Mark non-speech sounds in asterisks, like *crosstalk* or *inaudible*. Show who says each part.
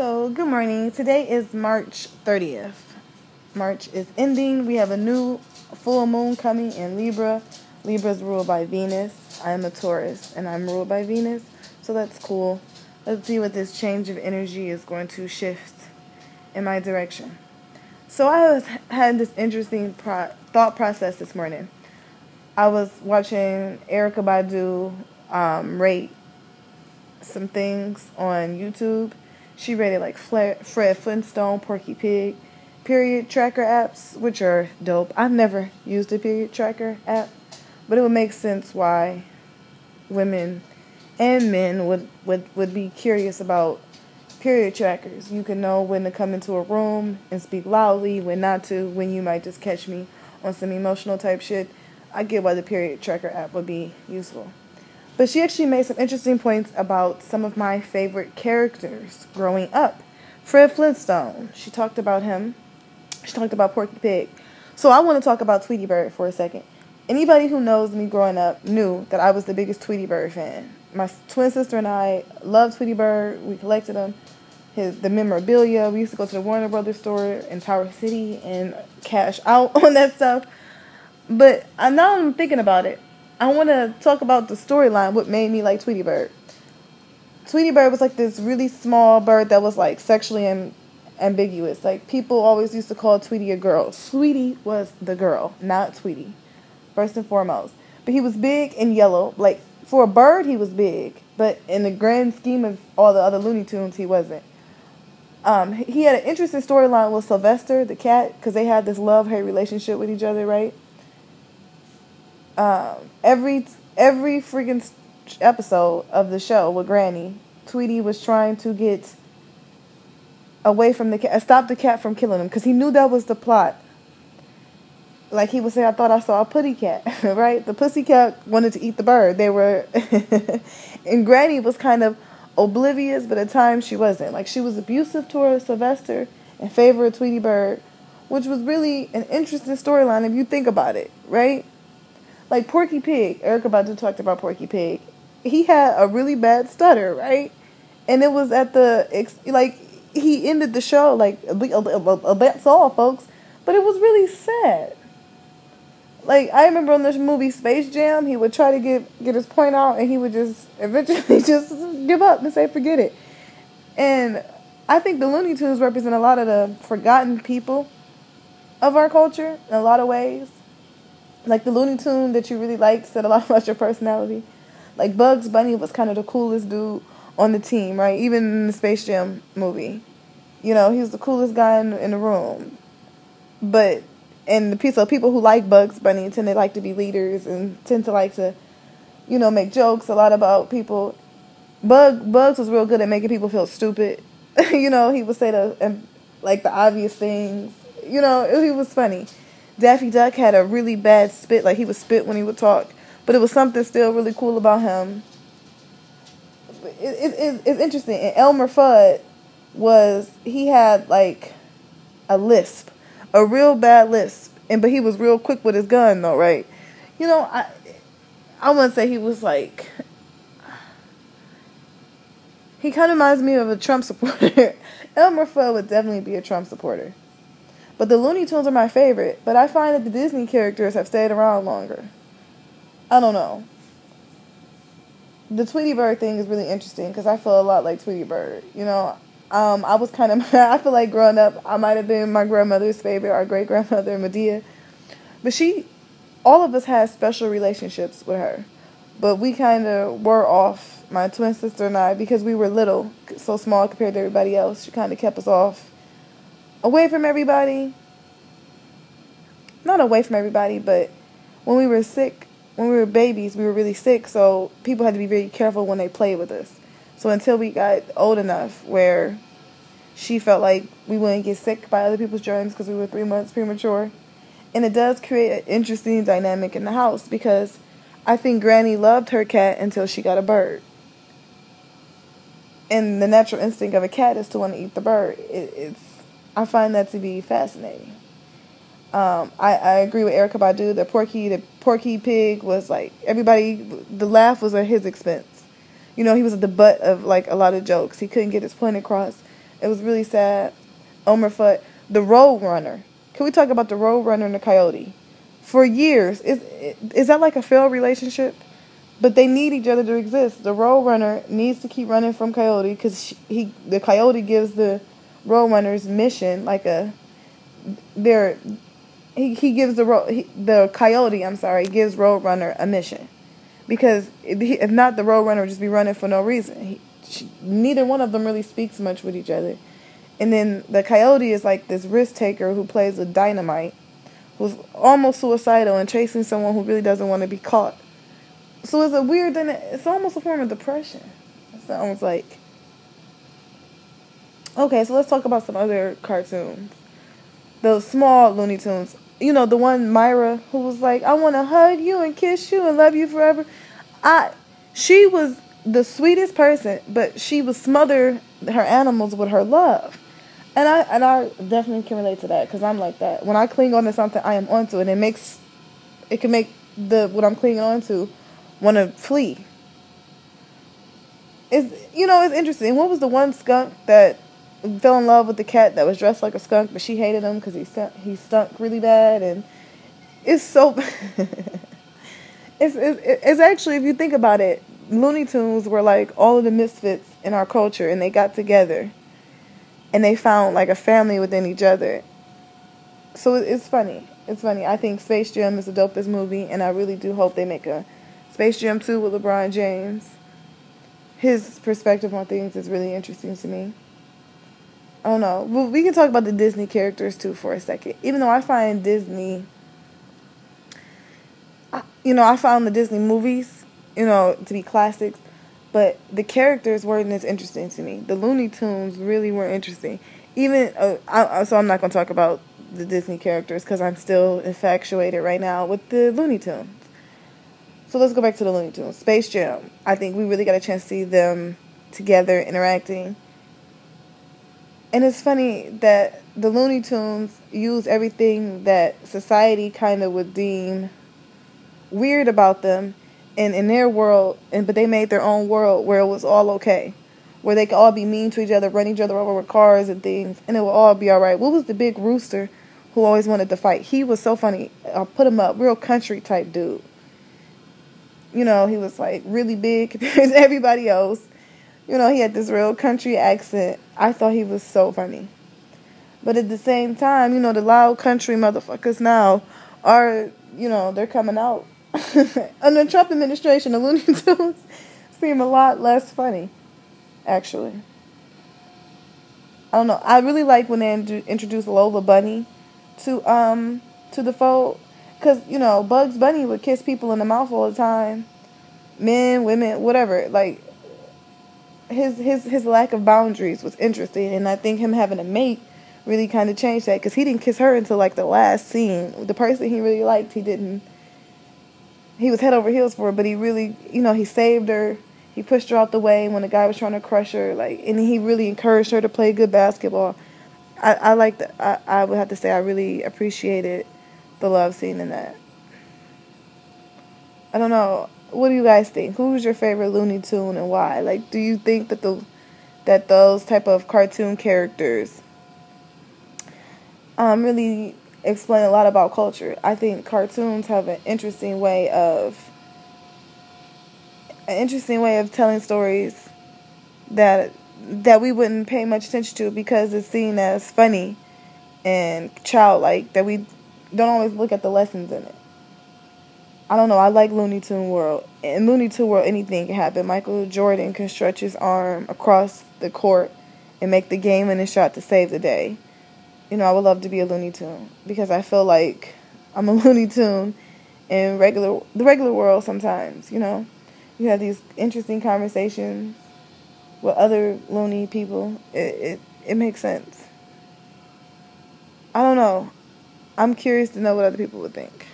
Speaker 1: So, good morning. Today is March 30th. March is ending. We have a new full moon coming in Libra. Libra is ruled by Venus. I am a Taurus and I'm ruled by Venus. So, that's cool. Let's see what this change of energy is going to shift in my direction. So, I was had this interesting pro- thought process this morning. I was watching Erykah Badu um, rate some things on YouTube. She rated like Fred Flintstone, Porky Pig, period tracker apps, which are dope. I've never used a period tracker app, but it would make sense why women and men would, would, would be curious about period trackers. You can know when to come into a room and speak loudly, when not to, when you might just catch me on some emotional type shit. I get why the period tracker app would be useful. But she actually made some interesting points about some of my favorite characters growing up. Fred Flintstone, she talked about him. She talked about Porky Pig. So I want to talk about Tweety Bird for a second. Anybody who knows me growing up knew that I was the biggest Tweety Bird fan. My twin sister and I loved Tweety Bird. We collected them. His the memorabilia. We used to go to the Warner Brothers store in Tower City and cash out *laughs* on that stuff. But now I'm thinking about it. I want to talk about the storyline, what made me like Tweety Bird. Tweety Bird was like this really small bird that was like sexually am- ambiguous. Like people always used to call Tweety a girl. Sweetie was the girl, not Tweety, first and foremost. But he was big and yellow. Like for a bird, he was big, but in the grand scheme of all the other Looney Tunes, he wasn't. Um, he had an interesting storyline with Sylvester the cat because they had this love hate relationship with each other, right? Um, every every freaking episode of the show with Granny, Tweety was trying to get away from the cat, stop the cat from killing him, because he knew that was the plot. Like he would say, I thought I saw a putty cat, *laughs* right? The pussy cat wanted to eat the bird. They were, *laughs* and Granny was kind of oblivious, but at times she wasn't. Like she was abusive toward Sylvester in favor of Tweety Bird, which was really an interesting storyline if you think about it, right? Like Porky Pig, Erykah Badu talked about Porky Pig. He had a really bad stutter, right? And it was at the like he ended the show like that's all, folks. But it was really sad. Like I remember on this movie Space Jam, he would try to get get his point out, and he would just eventually *laughs* just give up and say forget it. And I think the Looney Tunes represent a lot of the forgotten people of our culture in a lot of ways like the Looney Tune that you really liked said a lot *laughs* about your personality. Like Bugs Bunny was kind of the coolest dude on the team, right? Even in the Space Jam movie, you know, he was the coolest guy in, in the room. But and the piece of people who like Bugs Bunny tend to like to be leaders and tend to like to, you know, make jokes a lot about people. Bug Bugs was real good at making people feel stupid. *laughs* you know, he would say the like the obvious things. You know, he was funny. Daffy Duck had a really bad spit, like he would spit when he would talk, but it was something still really cool about him. It, it, it, it's interesting. And Elmer Fudd was he had like a lisp, a real bad lisp, and but he was real quick with his gun though, right? You know, I I wouldn't say he was like. He kind of reminds me of a Trump supporter. *laughs* Elmer Fudd would definitely be a Trump supporter. But the Looney Tunes are my favorite, but I find that the Disney characters have stayed around longer. I don't know. The Tweety Bird thing is really interesting because I feel a lot like Tweety Bird. You know, um, I was kind of, *laughs* I feel like growing up, I might have been my grandmother's favorite, our great grandmother, Medea. But she, all of us had special relationships with her. But we kind of were off, my twin sister and I, because we were little, so small compared to everybody else. She kind of kept us off away from everybody. Not away from everybody, but when we were sick, when we were babies, we were really sick, so people had to be very careful when they played with us. So until we got old enough where she felt like we wouldn't get sick by other people's germs because we were three months premature. And it does create an interesting dynamic in the house because I think Granny loved her cat until she got a bird. And the natural instinct of a cat is to want to eat the bird. It, it's I find that to be fascinating. Um, I, I agree with Erykah Badu that Porky the Porky Pig was like everybody the laugh was at his expense. You know, he was at the butt of like a lot of jokes. He couldn't get his point across. It was really sad. Elmer Fudd, the Road Runner. Can we talk about the Road Runner and the Coyote? For years, is is that like a failed relationship? But they need each other to exist. The Road Runner needs to keep running from Coyote because he the Coyote gives the Road Runner's mission like a there he, he gives the road he, the coyote I'm sorry gives Roadrunner a mission because if, if not the Roadrunner would just be running for no reason. He, she, neither one of them really speaks much with each other, and then the coyote is like this risk taker who plays with dynamite, who's almost suicidal and chasing someone who really doesn't want to be caught. So it's a weird thing. It's almost a form of depression. It sounds like. Okay, so let's talk about some other cartoons those small Looney Tunes. You know, the one Myra who was like, I want to hug you and kiss you and love you forever. I, she was the sweetest person, but she would smother her animals with her love. And I and I definitely can relate to that because I'm like that. When I cling on to something, I am onto it. And it makes it can make the what I'm clinging on to want to flee. It's you know it's interesting. What was the one skunk that fell in love with the cat that was dressed like a skunk, but she hated him because he stunk, he stunk really bad, and it's so. *laughs* it's, it's it's actually if you think about it, Looney Tunes were like all of the misfits in our culture, and they got together, and they found like a family within each other. So it's funny. It's funny. I think Space Jam is the dopest movie, and I really do hope they make a Space Jam 2 with LeBron James. His perspective on things is really interesting to me. I don't know. Well, we can talk about the Disney characters too for a second. Even though I find Disney, you know, I found the Disney movies, you know, to be classics, but the characters weren't as interesting to me. The Looney Tunes really were interesting. Even uh, I, so, I'm not going to talk about the Disney characters because I'm still infatuated right now with the Looney Tunes. So let's go back to the Looney Tunes. Space Jam. I think we really got a chance to see them together interacting and it's funny that the Looney Tunes use everything that society kind of would deem weird about them and in their world and but they made their own world where it was all okay where they could all be mean to each other run each other over with cars and things and it would all be all right. What was the big rooster who always wanted to fight? He was so funny. I'll put him up. Real country type dude. You know he was like really big *laughs* compared to everybody else you know, he had this real country accent. I thought he was so funny. But at the same time, you know, the loud country motherfuckers now are, you know, they're coming out. *laughs* Under the Trump administration, the Looney *laughs* Tunes seem a lot less funny, actually. I don't know. I really like when they introduced Lola Bunny to um to the fold, cause you know Bugs Bunny would kiss people in the mouth all the time, men, women, whatever. Like his his his lack of boundaries was interesting, and I think him having a mate really kind of changed that because he didn't kiss her until like the last scene. The person he really liked, he didn't. He was head over heels for her, but he really, you know, he saved her. He pushed her out the way when the guy was trying to crush her, like, and he really encouraged her to play good basketball. I I like. I I would have to say I really appreciated the love scene in that. I don't know what do you guys think? Who's your favorite Looney Tune and why? Like, do you think that the that those type of cartoon characters um, really explain a lot about culture? I think cartoons have an interesting way of an interesting way of telling stories that that we wouldn't pay much attention to because it's seen as funny and childlike that we don't always look at the lessons in it. I don't know. I like Looney Tune World. In Looney Tune World, anything can happen. Michael Jordan can stretch his arm across the court and make the game winning shot to save the day. You know, I would love to be a Looney Tune because I feel like I'm a *laughs* Looney Tune in regular the regular world. Sometimes, you know, you have these interesting conversations with other loony people. It it it makes sense. I don't know. I'm curious to know what other people would think.